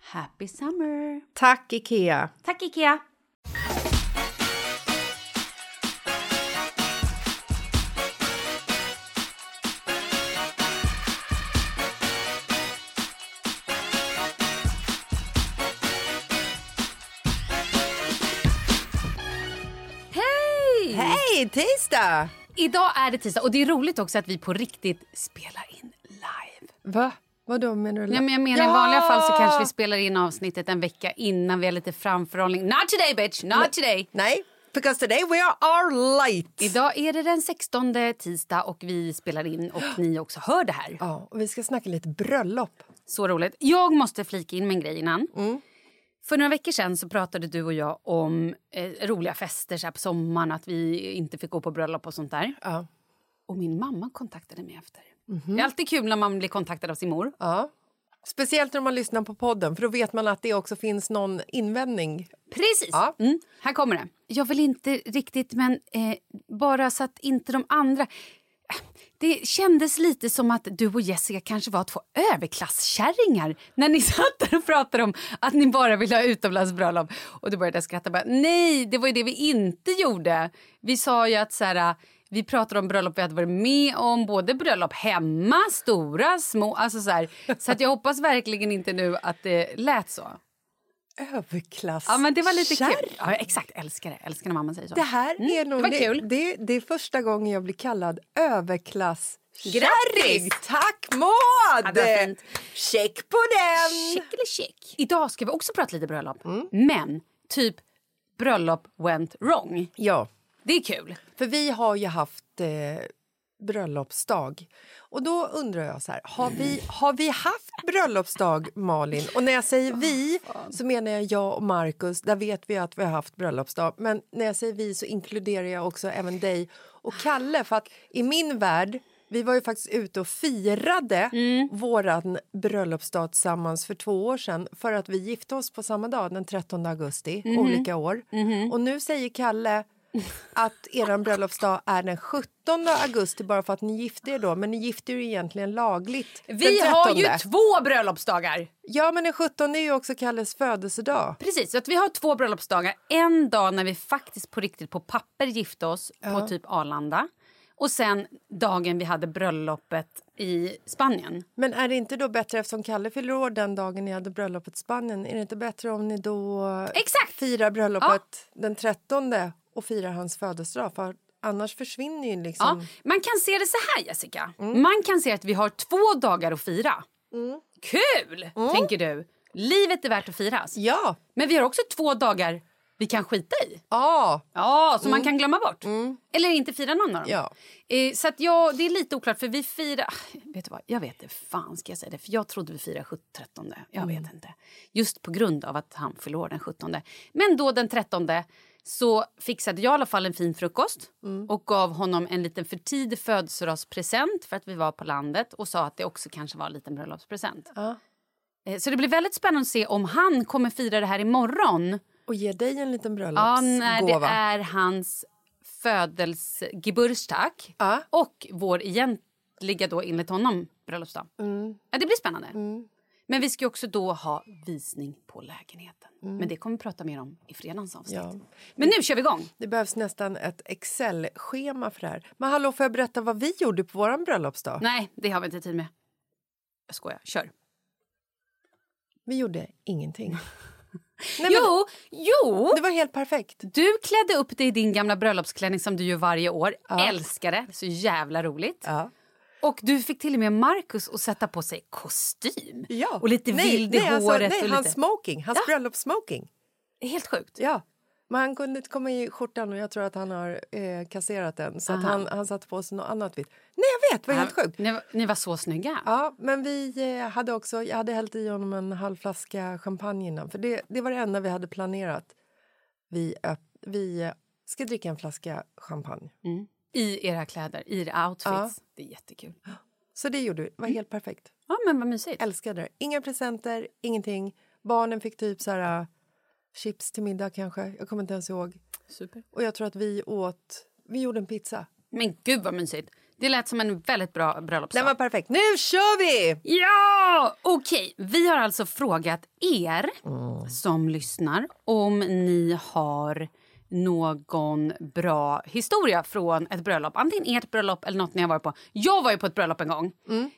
Happy summer! Tack, Ikea! Tack Ikea! Hej! Hej, tisdag! Idag är det tisdag och det är roligt också att vi på riktigt spelar in live. Va? Vadå menar du? Ja, men jag menar, I vanliga fall så kanske vi spelar in avsnittet en vecka innan vi har lite framförhållning. Not today bitch, not today! Nej, because today we are our light. Idag är det den 16 tisdag och vi spelar in och ni också hör det här. Ja, och vi ska snacka lite bröllop. Så roligt. Jag måste flika in med en grej innan. För några veckor sedan så pratade du och jag om eh, roliga fester så på sommaren, att vi inte fick gå på bröllop och sånt där. Ja. Och min mamma kontaktade mig efter. Det är alltid kul när man blir kontaktad av sin mor. ja. Speciellt när man lyssnar på podden, för då vet man att det också finns någon invändning. Precis! Ja. Mm, här kommer det. Jag vill inte riktigt, men eh, bara så att inte de andra... Det kändes lite som att du och Jessica kanske var två överklasskärringar när ni satt där och pratade om att ni bara ville ha utomlandsbröllop. Och då började skratta. Bara, Nej, det var ju det vi inte gjorde. Vi sa ju att så här, vi pratade om bröllop vi hade varit med om, både bröllop hemma, stora, små. Alltså så här. så att jag hoppas verkligen inte nu att det lät så. Överklass. Ja, men det var lite kul. Ja, exakt, älskar det. Älskar när mamma säger så. Det här är nog... det kul. Det, det är första gången jag blir kallad överklass Grattis! Tack Maud! Ja, det. Check på den! Check eller check. Idag ska vi också prata lite bröllop. Men typ bröllop went wrong. Ja, Det är kul. för vi har ju haft eh, bröllopsdag. Och då undrar jag så här, har vi, har vi haft bröllopsdag Malin? Och när jag säger vi så menar jag jag och Markus. Där vet vi att vi har haft bröllopsdag. Men när jag säger vi så inkluderar jag också även dig och Kalle. För att i min värld, vi var ju faktiskt ute och firade våran bröllopsdag tillsammans för två år sedan för att vi gifte oss på samma dag, den 13 augusti, olika år. Och nu säger Kalle att er bröllopsdag är den 17 augusti bara för att ni gifte er då. Men ni gifte er ju egentligen lagligt Vi har ju 13. två bröllopsdagar. Ja, men den 17 är ju också Kalles födelsedag. Precis, så att vi har två bröllopsdagar. En dag när vi faktiskt på riktigt på papper gifte oss på typ Arlanda. Och sen dagen vi hade bröllopet i Spanien. Men är det inte då bättre, eftersom Kalle fyller år den dagen ni hade bröllopet i Spanien, är det inte bättre om ni då Exakt! firar bröllopet den 13 och firar hans födelsedag? För annars försvinner ju Ja, liksom... man kan se det så här, Jessica. Man kan se att vi har två dagar att fira. Kul, tänker du. Livet är värt att firas. Ja! Men vi har också två dagar vi kan skita i. Ja! Ja, som man kan glömma bort. Eller inte fira någon av dem. Ja. Eh, så att ja, det är lite oklart för vi firar... Ah, Vet du vad, jag vet inte fan ska jag säga det. För jag trodde vi firade 13. Jag vet inte. Just på grund av att han fyller år den 17. Men då den 13 så fixade jag i alla fall en fin frukost och gav honom en liten för tidig födelsedagspresent för att vi var på landet och sa att det också kanske var en liten bröllopspresent. Ja. Eh, Så det blir väldigt spännande att se om han kommer fira det här imorgon Och ge dig en liten Ja, bröllopsgåva. när det är hans födelse, Geburtstag Ja. och vår egentliga, då enligt honom, bröllopsdag. Ja, det blir spännande. Men vi ska också då ha visning på lägenheten. Men det kommer vi prata mer om i fredagens avsnitt. Ja. Men nu kör vi igång! Det behövs nästan ett Excel-schema för det här. Men hallå, får jag berätta vad vi gjorde på vår bröllopsdag? Nej, det har vi inte tid med. Jag skojar, kör. Vi gjorde ingenting. Nej, men Jo, jo! Det var helt perfekt. Du klädde upp dig i din gamla bröllopsklänning som du gör varje år. Älskar det, så jävla roligt. Ja. Och du fick till och med Marcus att sätta på sig kostym. Ja. Och lite nej, vild i nej, alltså, håret. nej, och hans smoking, hans Ja. bröllopssmoking. Helt sjukt. Ja. Men han kunde inte komma i skjortan och jag tror att han har eh, kasserat den. Så att han, han satte på sig något annat vitt. Nej, jag vet, det var helt sjukt. Ni, var- ni var så snygga. Ja, men vi eh, hade också, jag hade hällt i honom en halv flaska champagne innan. För det, det var det enda vi hade planerat. Vi, öpp, vi eh, ska dricka en flaska champagne. I era kläder, i era outfits. Ja. Det är jättekul. Så det gjorde vi. Det var helt perfekt. Ja, men vad mysigt. Älskade det. Inga presenter, ingenting. Barnen fick typ så här, äh, chips till middag kanske. Jag kommer inte ens ihåg. Super. Och jag tror att vi åt... Vi gjorde en pizza. Men gud vad mysigt. Det lät som en väldigt bra bröllopsdag. Den var perfekt. Nu kör vi! Ja! Okej, vi har alltså frågat er som lyssnar om ni har någon bra historia från ett bröllop. Antingen ert bröllop eller något ni har varit på. Jag var ju på ett bröllop en gång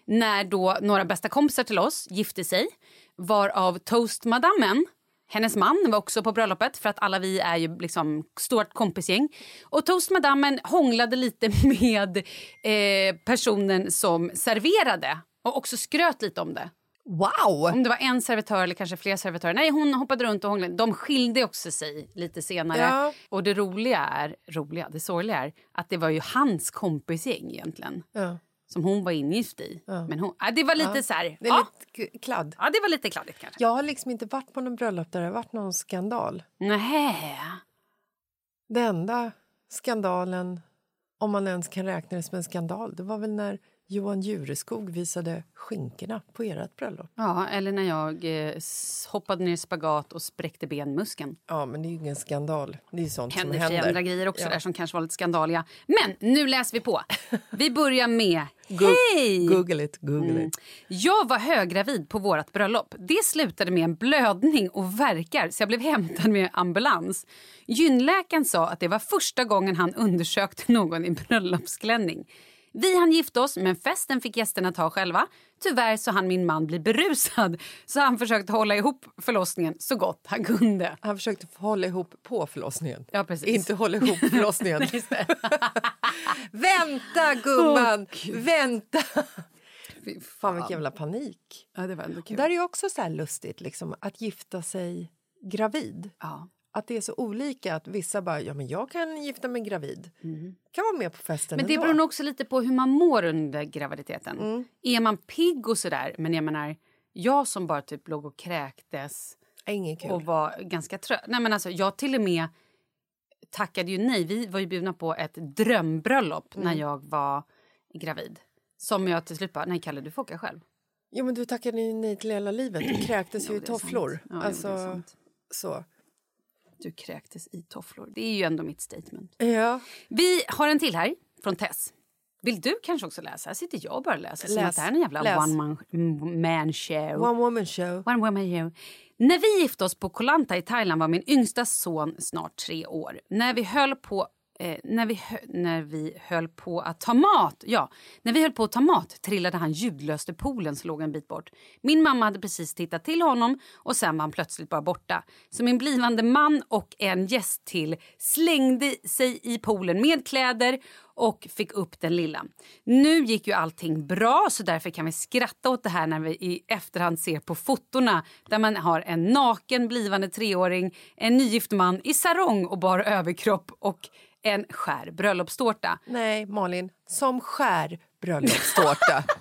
när då några bästa kompisar till oss gifte sig. Varav toastmadammen hennes man var också på bröllopet för att alla vi är ju liksom stort kompisgäng. Och toastmadammen hånglade lite med eh, personen som serverade och också skröt lite om det. Wow! Om det var en servitör eller kanske fler servitörer. Nej, hon hoppade runt och hånglade. De skilde också sig lite senare. Ja. Och det roliga är, roliga, det sorgliga är att det var ju hans kompisgäng egentligen. Ja. Som hon var ingift i. Men hon, ja, det var lite så här... Det är ja, lite kladd. ja, det var lite kladdigt kanske. Jag har liksom inte varit på någon bröllop där det har varit någon skandal. Nähä. Det enda skandalen, om man ens kan räkna det som en skandal, det var väl när Johan Jureskog visade skinkorna på ert bröllop. Ja, eller när jag eh, hoppade ner i spagat och spräckte benmuskeln. Ja, men det är ju ingen skandal. Det är sånt som hände för händer. andra grejer också Ja. där som kanske var lite skandaliga. Men nu läser vi på. Vi börjar med Go- Hej! Google it, google Mm. it. Jag var höggravid på vårt bröllop. Det slutade med en blödning och verkar så jag blev hämtad med ambulans. Gynläkaren sa att det var första gången han undersökte någon i bröllopsklänning. Vi hann gifta oss, men festen fick gästerna ta själva. Tyvärr så hann min man bli berusad så han försökte hålla ihop förlossningen så gott han kunde. Han försökte hålla ihop på förlossningen. Ja, precis. Inte hålla ihop förlossningen. vänta gumman, vänta! Fy Fan vilken jävla panik. Ja, det var ändå kul. Där är också så lustigt liksom, att gifta sig gravid. Ja. Att det är så olika att vissa bara, ja men jag kan gifta mig gravid. Kan vara med på festen Men det ändå. beror nog också lite på hur man mår under graviditeten. Mm. Är man pigg och sådär, men jag menar, jag som bara typ låg och kräktes Inget kul. och var ganska trött. Nej men alltså jag till och med tackade ju nej. Vi var ju bjudna på ett drömbröllop Mm. när jag var gravid. Som jag till slut bara, nej Kalle du får åka själv. Jo men du tackade ju nej till hela livet. Du kräktes ju i tofflor. Ja, jo, alltså, sant. så. Du kräktes i tofflor. Det är ju ändå mitt statement. Ja. Vi har en till här från Tess. Vill du kanske också läsa? Här sitter jag och bara läser. Som Läs. att det här är en jävla Läs. one man, man show. One woman show. One woman show. När vi gifte oss på Koh Lanta i Thailand var min yngsta son snart tre år. När vi höll på Eh, när, vi när vi höll på att ta mat, ja, när vi höll på att ta mat trillade han ljudlöst i poolen som låg en bit bort. Min mamma hade precis tittat till honom och sen var han plötsligt bara borta. Så min blivande man och en gäst till slängde sig i poolen med kläder och fick upp den lilla. Nu gick ju allting bra så därför kan vi skratta åt det här när vi i efterhand ser på fotona där man har en naken blivande treåring, en nygift man i sarong och bar överkropp och en skär bröllopstårta. Nej, Malin. Som skär bröllopstårta.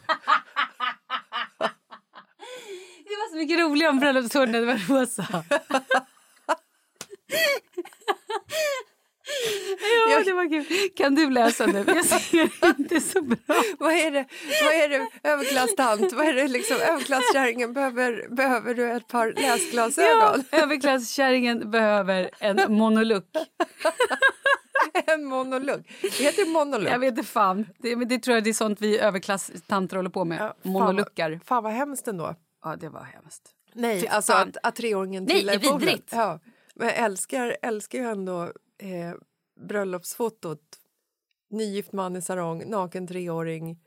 Det var så mycket roligare om bröllopstårtan det var rosa. ja, det var kul. Kan du läsa nu? Jag ser inte så bra. vad är det? Vad är det? Överklasstant? Vad är det liksom? Överklasskärringen? Behöver, behöver du ett par läsglasögon? Ja, överklasskärringen behöver en monolog. En monolog. Det heter monolog. Jag vet inte fan. Det, men det tror jag det är sånt vi överklasstanter håller på med. Ja, fan Fan vad hemskt ändå. Ja, det var hemskt. Nej, alltså att, att treåringen Nej, trillar i poolen. Ja, men jag älskar, älskar ju ändå eh, bröllopsfotot. Nygift man i sarong, naken treåring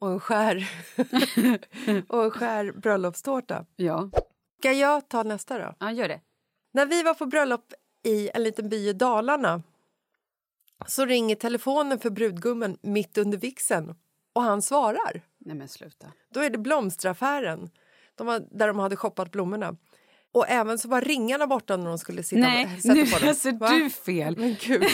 och en skär, och en skär bröllopstårta. Ja. Ska jag ta nästa då? ja, gör det. När vi var på bröllop i en liten by i Dalarna så ringer telefonen för brudgummen mitt under vigseln och han svarar. Nej men sluta. Då är det blomsteraffären de var, där de hade shoppat blommorna. Och även så var ringarna borta när de skulle sitta Nej, sätta nu på dem. läser Va? du fel. Men gud.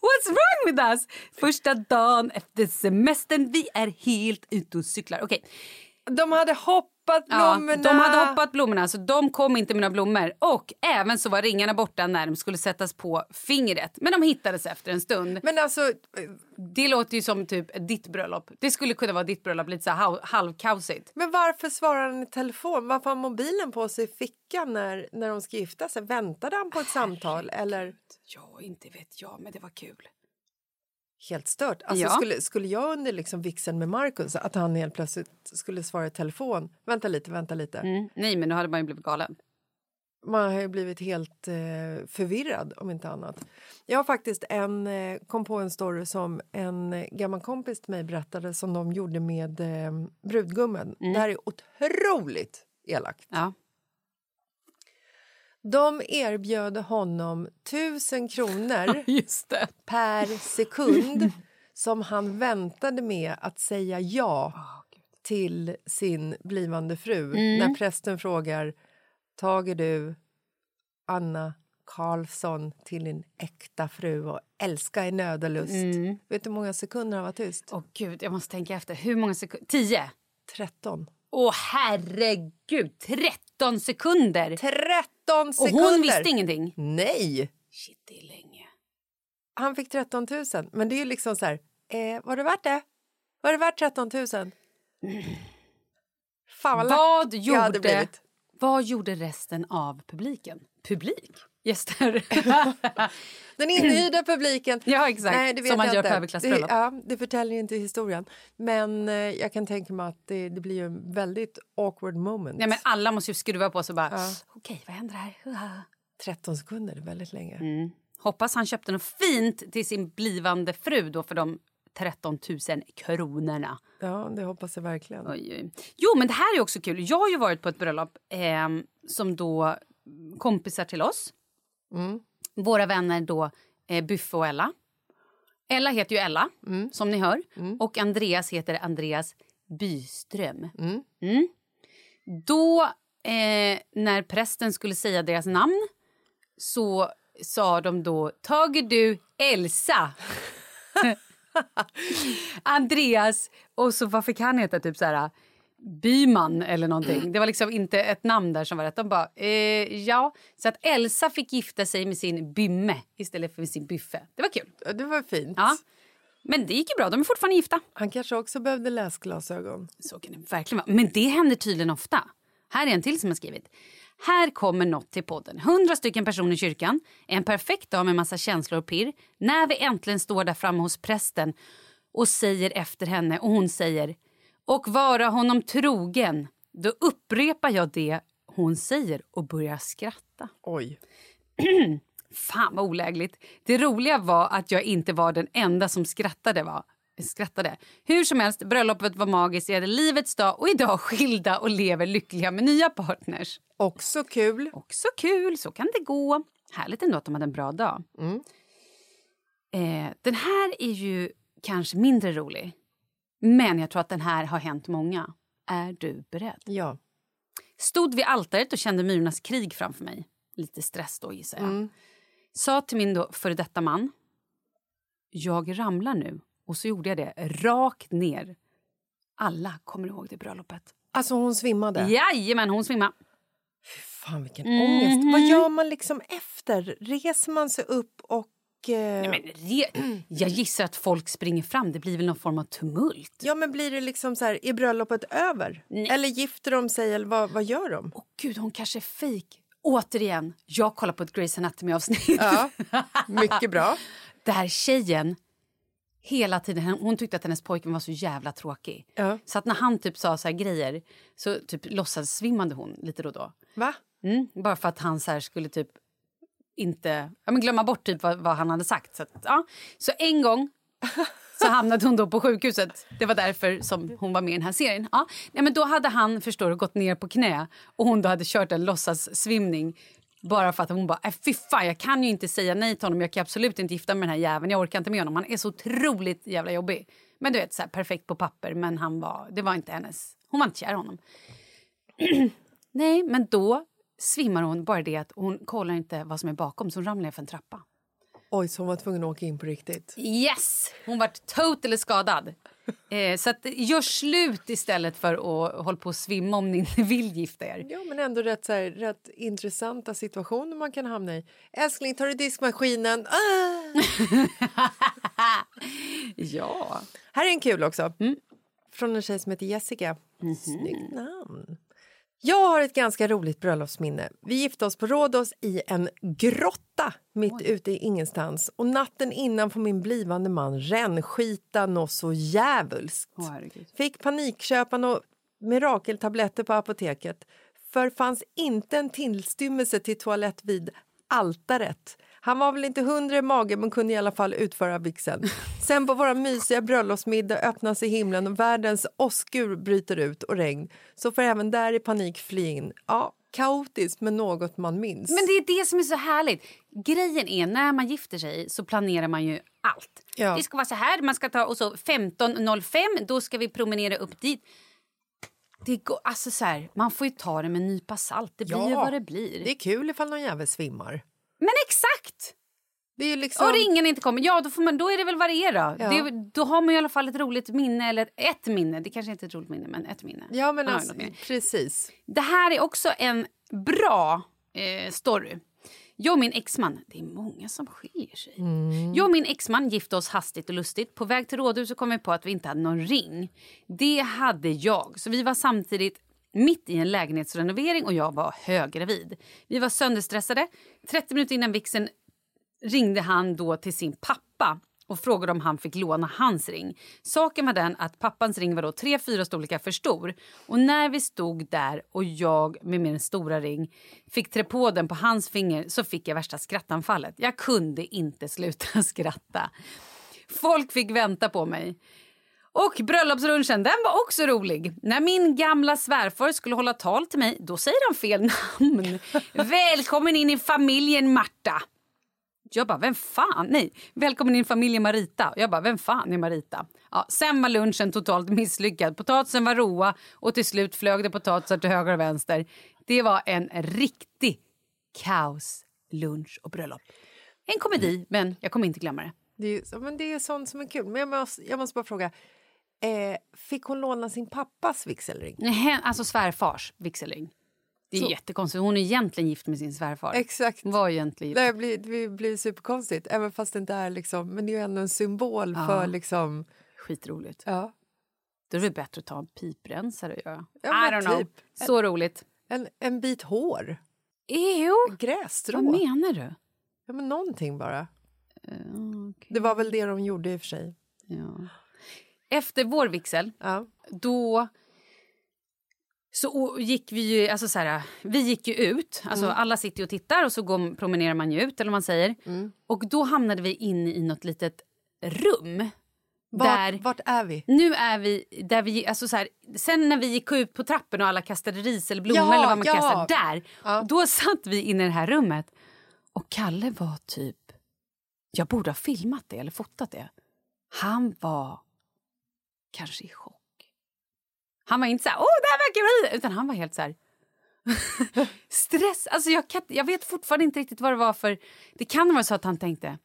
What's wrong with us? Första dagen efter semestern, vi är helt ute och cyklar. Okej, De hade hoppat ja, blommorna. de hade hoppat blommorna så de kom inte några blommor. Och även så var ringarna borta när de skulle sättas på fingret. Men de hittades efter en stund. Men alltså, Det låter ju som typ ditt bröllop. Det skulle kunna vara ditt bröllop, lite så här halv- halvkaosigt. men varför svarar han i telefon? Varför har mobilen på sig i fickan när, när de ska gifta sig? Väntade han på ett samtal? Eller Ja, inte vet jag, men det var kul. Helt stört? Alltså, Ja. skulle, skulle jag under liksom vigseln med Markus att han helt plötsligt skulle svara i telefon? Vänta lite, vänta lite. Mm. Nej, men nu hade man ju blivit galen. Man har ju blivit helt eh, förvirrad, om inte annat. Jag har faktiskt en, eh, kom på en story som en gammal kompis till mig berättade som de gjorde med eh, brudgummen. Det här är otroligt elakt. Ja. De erbjöd honom tusen kronor per sekund som han väntade med att säga ja till sin blivande fru när prästen frågar tager du Anna Karlsson till din äkta fru och älska i nöd och lust. Vet du hur många sekunder han var tyst? Åh gud, jag måste tänka efter. Hur många sekunder? Tio? 13. Åh herregud, 13 sekunder! 13 Och sekunder! hon visste ingenting? Nej! Shit, det är länge. Han fick 13 000. Men det är ju liksom så här, eh, var det värt det? Var det värt 13 000? Fan vad Vad gjorde, vad gjorde resten av publiken? Publik? Gäster? Den inhyrda publiken. Ja, exakt. Nej, det vet Som man jag gör på inte. överklassbröllop. Det, ja, det förtäljer ju inte historien. Men eh, jag kan tänka mig att det, det blir ju en väldigt awkward moment. ja, men alla måste ju skruva på sig bara, Ja. okej, vad händer här? Haha. 13 sekunder är väldigt länge. Mm. Hoppas han köpte något fint till sin blivande fru då för de 13 000 kronorna. Ja, det hoppas jag verkligen. Oj, oj. Jo, men det här är också kul. Jag har ju varit på ett bröllop eh, som då kompisar till oss. Våra vänner då eh, Buffe och Ella. Ella heter ju Ella, som ni hör. Och Andreas heter Andreas Byström. Mm. Då, eh, när prästen skulle säga deras namn så sa de då tager du Elsa. Andreas och så vad fick han heta? Typ så här Byman eller någonting. Det var liksom inte ett namn där som var rätt. De bara, eh, ja. Så att Elsa fick gifta sig med sin Bymme istället för med sin Byffe. Det var kul. Ja, Det var fint. Ja. Men det gick ju bra. De är fortfarande gifta. Han kanske också behövde läsglasögon. Så kan det verkligen vara. Men det händer tydligen ofta. Här är en till som har skrivit. Här kommer något till podden. Hundra stycken personer i kyrkan. En perfekt dag med massa känslor och pirr. När vi äntligen står där framme hos prästen och säger efter henne och hon säger och vara honom trogen. Då upprepar jag det hon säger och börjar skratta. Oj. Fan vad olägligt. Det roliga var att jag inte var den enda som skrattade. Va? skrattade. Hur som helst, bröllopet var magiskt. Vi hade livets dag och idag skilda och lever lyckliga med nya partners. Också kul. Också kul, så kan det gå. Härligt ändå att de hade en bra dag. Eh, den här är ju kanske mindre rolig. Men jag tror att den här har hänt många. Är du beredd? Ja. Stod vid altaret och kände myrornas krig framför mig. Lite stress då gissar jag. Sa till min då före detta man. Jag ramlar nu. Och så gjorde jag det rakt ner. Alla kommer ihåg det bröllopet. Alltså hon svimmade. Jajamän, hon svimmade. Fan vilken ångest. Vad gör man liksom efter? Reser man sig upp och... Eh, Nej, men re- jag gissar att folk springer fram. Det blir väl någon form av tumult. Ja men blir det liksom så här, är bröllopet över? Eller gifter de sig eller vad, vad gör de? Åh gud, hon kanske är fejk. Återigen, jag kollar på ett Grey's Anatomy-avsnitt. Ja, mycket bra. Där tjejen hela tiden, hon- tyckte att hennes pojkvän var så jävla tråkig. Ja. Så att när han typ sa så här grejer så typ låtsades svimmade hon lite då och då. Va? Mm, bara för att han så här skulle typ inte ja, men glömma bort typ vad, vad han hade sagt. Så, att, ja. så en gång så hamnade hon då på sjukhuset. Det var därför som hon var med i den här serien. Ja. Nej, men då hade han förstår gått ner på knä och hon då hade kört en låtsassvimning bara för att hon bara, äh, fy fan, jag kan ju inte säga nej till honom. Jag kan absolut inte gifta mig med den här jäveln. Jag orkar inte med honom. Han är så otroligt jävla jobbig. Men du vet, så här, perfekt på papper. Men han var, det var inte hennes. Hon var inte kär i honom. nej, men då svimmar hon bara det att hon kollar inte vad som är bakom så hon ramlar för en trappa. Oj, så hon var tvungen att åka in på riktigt. Yes! Hon vart totally skadad. Eh, så att, gör slut istället för att hålla på att svimma om ni inte vill gifta er. Ja, men ändå rätt, så här, rätt intressanta situationer man kan hamna i. Älskling, tar du diskmaskinen? Ah! Ja. Här är en kul också. Från en tjej som heter Jessica. Snyggt namn. Jag har ett ganska roligt bröllopsminne. Vi gifte oss på Rhodos i en grotta mitt ute i ingenstans. Och Natten innan får min blivande man rännskita något så djävulskt. Herregud. Fick panikköpa några mirakeltabletter på apoteket för fanns inte en tillstymmelse till toalett vid altaret. Han var väl inte hundra i magen men kunde i alla fall utföra vigseln. Sen på våra mysiga bröllopsmiddag öppnas i himlen och världens åskur bryter ut och regn. Så får även där i panik fly in. Ja, kaotiskt men något man minns. Men det är det som är så härligt. Grejen är när man gifter sig så planerar man ju allt. Ja. Det ska vara så här, man ska ta och så 15.05 då ska vi promenera upp dit. Det går, alltså så här, man får ju ta det med en nypa salt. Det blir ju Ja, vad det blir. Det är kul ifall någon jävel svimmar. Men exakt! Det är ju liksom... Och ringen inte kommer, ja då, får man, då är det väl vad det är då. Ja. Det, då har man i alla fall ett roligt minne, eller ett minne. Det kanske inte är ett roligt minne, men ett minne. Ja, men alltså, precis. Det här är också en bra eh, story. Jag och min exman, det är många som skiljer sig. Jag och min exman gifte oss hastigt och lustigt. På väg till rådhuset kom vi på att vi inte hade någon ring. Det hade jag, så vi var samtidigt mitt i en lägenhetsrenovering och jag var höggravid. Vi var sönderstressade. 30 minuter innan vixen ringde han då till sin pappa och frågade om han fick låna hans ring. Saken var den att pappans ring var då tre, fyra storlekar för stor. Och när vi stod där och jag med min stora ring fick trä på den på hans finger så fick jag värsta skrattanfallet. Jag kunde inte sluta skratta. Folk fick vänta på mig. Och bröllopsrunchen, den var också rolig. När min gamla svärfar skulle hålla tal till mig, då säger han fel namn. Välkommen in i familjen Marta. Jag bara, vem fan? Nej, välkommen in i familjen Marita. Jag bara, vem fan är Marita? Ja, sen var lunchen totalt misslyckad. Potatisen var roa och till slut flög det potatisar till höger och vänster. Det var en riktig kaoslunch och bröllop. En komedi, men jag kommer inte glömma det. Det är, men det är sånt som är kul. Men jag måste, jag måste bara fråga. Eh, fick hon låna sin pappas vigselring? Nej, Alltså svärfars vigselring. Det är Så- jättekonstigt. Hon är egentligen gift med sin svärfar. Exakt. Hon var egentligen gift. Det blir, det blir superkonstigt, även fast det inte är liksom, men det är ju ändå en symbol Ja. för liksom, Skitroligt. ja, Då är det bättre att ta en piprensare och göra. Ja, I don't know. typ. Så roligt. en, en bit hår, Ew. grässtrå, Vad menar du? ja, men någonting bara. Eh, okej. Det var väl det de gjorde i och för sig. Ja. Efter vår vigsel, Ja. då så gick vi ju, alltså så här, vi gick ju ut, alltså Mm. alla sitter och tittar och så går, promenerar man ju ut eller man säger. Mm. Och då hamnade vi inne i något litet rum. Vart, Där, vart är vi? nu är vi där vi, alltså så här, sen när vi gick ut på trappen och alla kastade ris eller blommor Ja, eller vad man ja. kastar, där, Ja. då satt vi inne i det här rummet. Och Kalle var typ, jag borde ha filmat det eller fotat det. Han var kanske i chock. Han var inte så här, åh det här verkar bra, utan han var helt så här stress. Alltså jag, kan, jag vet fortfarande inte riktigt vad det var för, det kan vara så att han tänkte,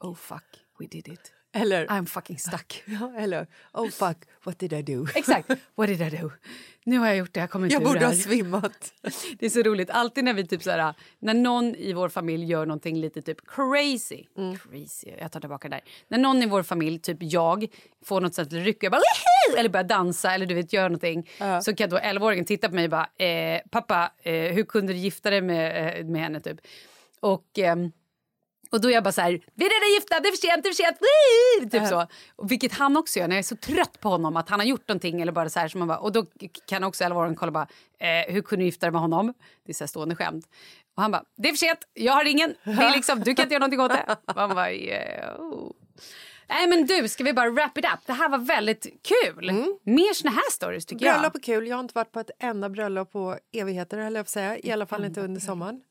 oh fuck, we did it. Eller, I'm fucking stuck. ja, eller, oh fuck, what did I do? Exakt. What did I do? Nu har jag gjort det, jag kommer inte Jag borde ha svimmat. Det är så roligt. Alltid när vi typ så här, när någon i vår familj gör någonting lite typ crazy. Mm. Crazy, jag tar tillbaka det där. När någon i vår familj, typ jag, får något sånt ryck jag bara Woohoo! eller börjar dansa eller du vet gör någonting. Så kan då 11-åringen titta på mig och bara eh, pappa, eh, hur kunde du gifta dig med, eh, med henne typ? Och ehm, och då är jag bara så här, vi är redan gifta, det är för sent, det är för sent. Woo! Typ så. Och vilket han också gör när jag är så trött på honom att han har gjort någonting eller bara så här som man bara, och då kan också 11 kolla bara, eh, hur kunde du gifta dig med honom? Det är så här stående skämt. Och han bara, det är för sent, jag har ingen, det är liksom, du kan inte göra någonting åt det. Och bara, yeah. Nej men du, ska vi bara wrap it up? Det här var väldigt kul. Mer såna här stories tycker jag. Bröllop är kul. Jag har inte varit på ett enda bröllop på evigheter, höll jag på säga. I alla fall inte under sommaren.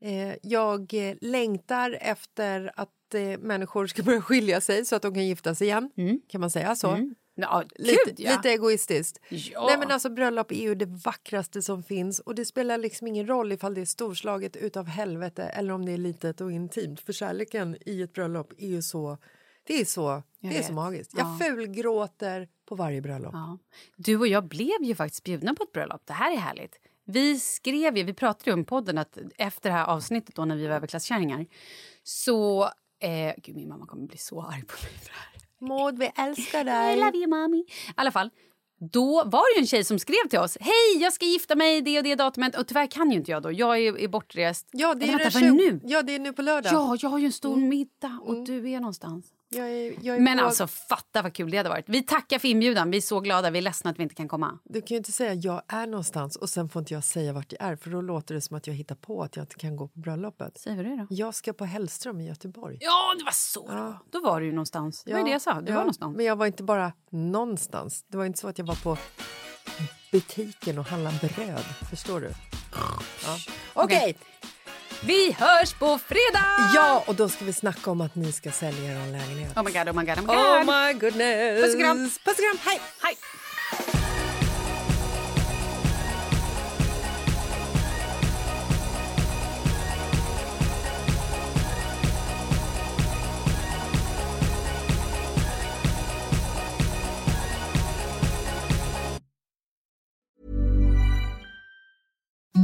Eh, jag eh, längtar efter att eh, människor ska börja skilja sig så att de kan gifta sig igen. Kan man säga så? Ja, Lite, gud, ja. lite egoistiskt. Ja. Nej, men alltså, bröllop är ju det vackraste som finns och det spelar liksom ingen roll ifall det är storslaget utav helvete eller om det är litet och intimt. För kärleken i ett bröllop är ju så, det är så, det är så magiskt. Jag Ja. fulgråter på varje bröllop. Du och jag blev ju faktiskt bjudna på ett bröllop. Det här är härligt. Vi skrev ju, vi pratade ju om podden att efter det här avsnittet då när vi var överklasskärringar så... Eh, gud, min mamma kommer bli så arg på mig för det här. Maud, vi älskar I dig. love you mommy. I alla fall, då var det ju en tjej som skrev till oss. Hej, jag ska gifta mig det och det datumet. Och tyvärr kan ju inte jag då. Jag är, är bortrest. Ja, det är, Eller vänta, nu? Ja, det är nu på lördag. Ja, jag har ju en stor middag och du är någonstans. Jag är, jag är Men på, alltså fatta vad kul det hade varit. Vi tackar för inbjudan. Vi är så glada. Vi är ledsna att vi inte kan komma. Du kan ju inte säga jag är någonstans och sen får inte jag säga vart jag är för då låter det som att jag hittar på att jag inte kan gå på bröllopet. Säg vad det då. Jag ska på Hellström i Göteborg. Ja, det var så. Ja. Då var du ju någonstans. Det var det jag sa. Du ja, var någonstans. Men jag var inte bara någonstans. Det var inte så att jag var på butiken och handlade bröd. Förstår du? Ja. Okej, Okej. Vi hörs på fredag! ja, och då ska vi snacka om att ni ska sälja er lägenhet. Oh my god, oh my god, oh my god. Oh my goodness! Puss och kram. Puss och kram, hej! Hej!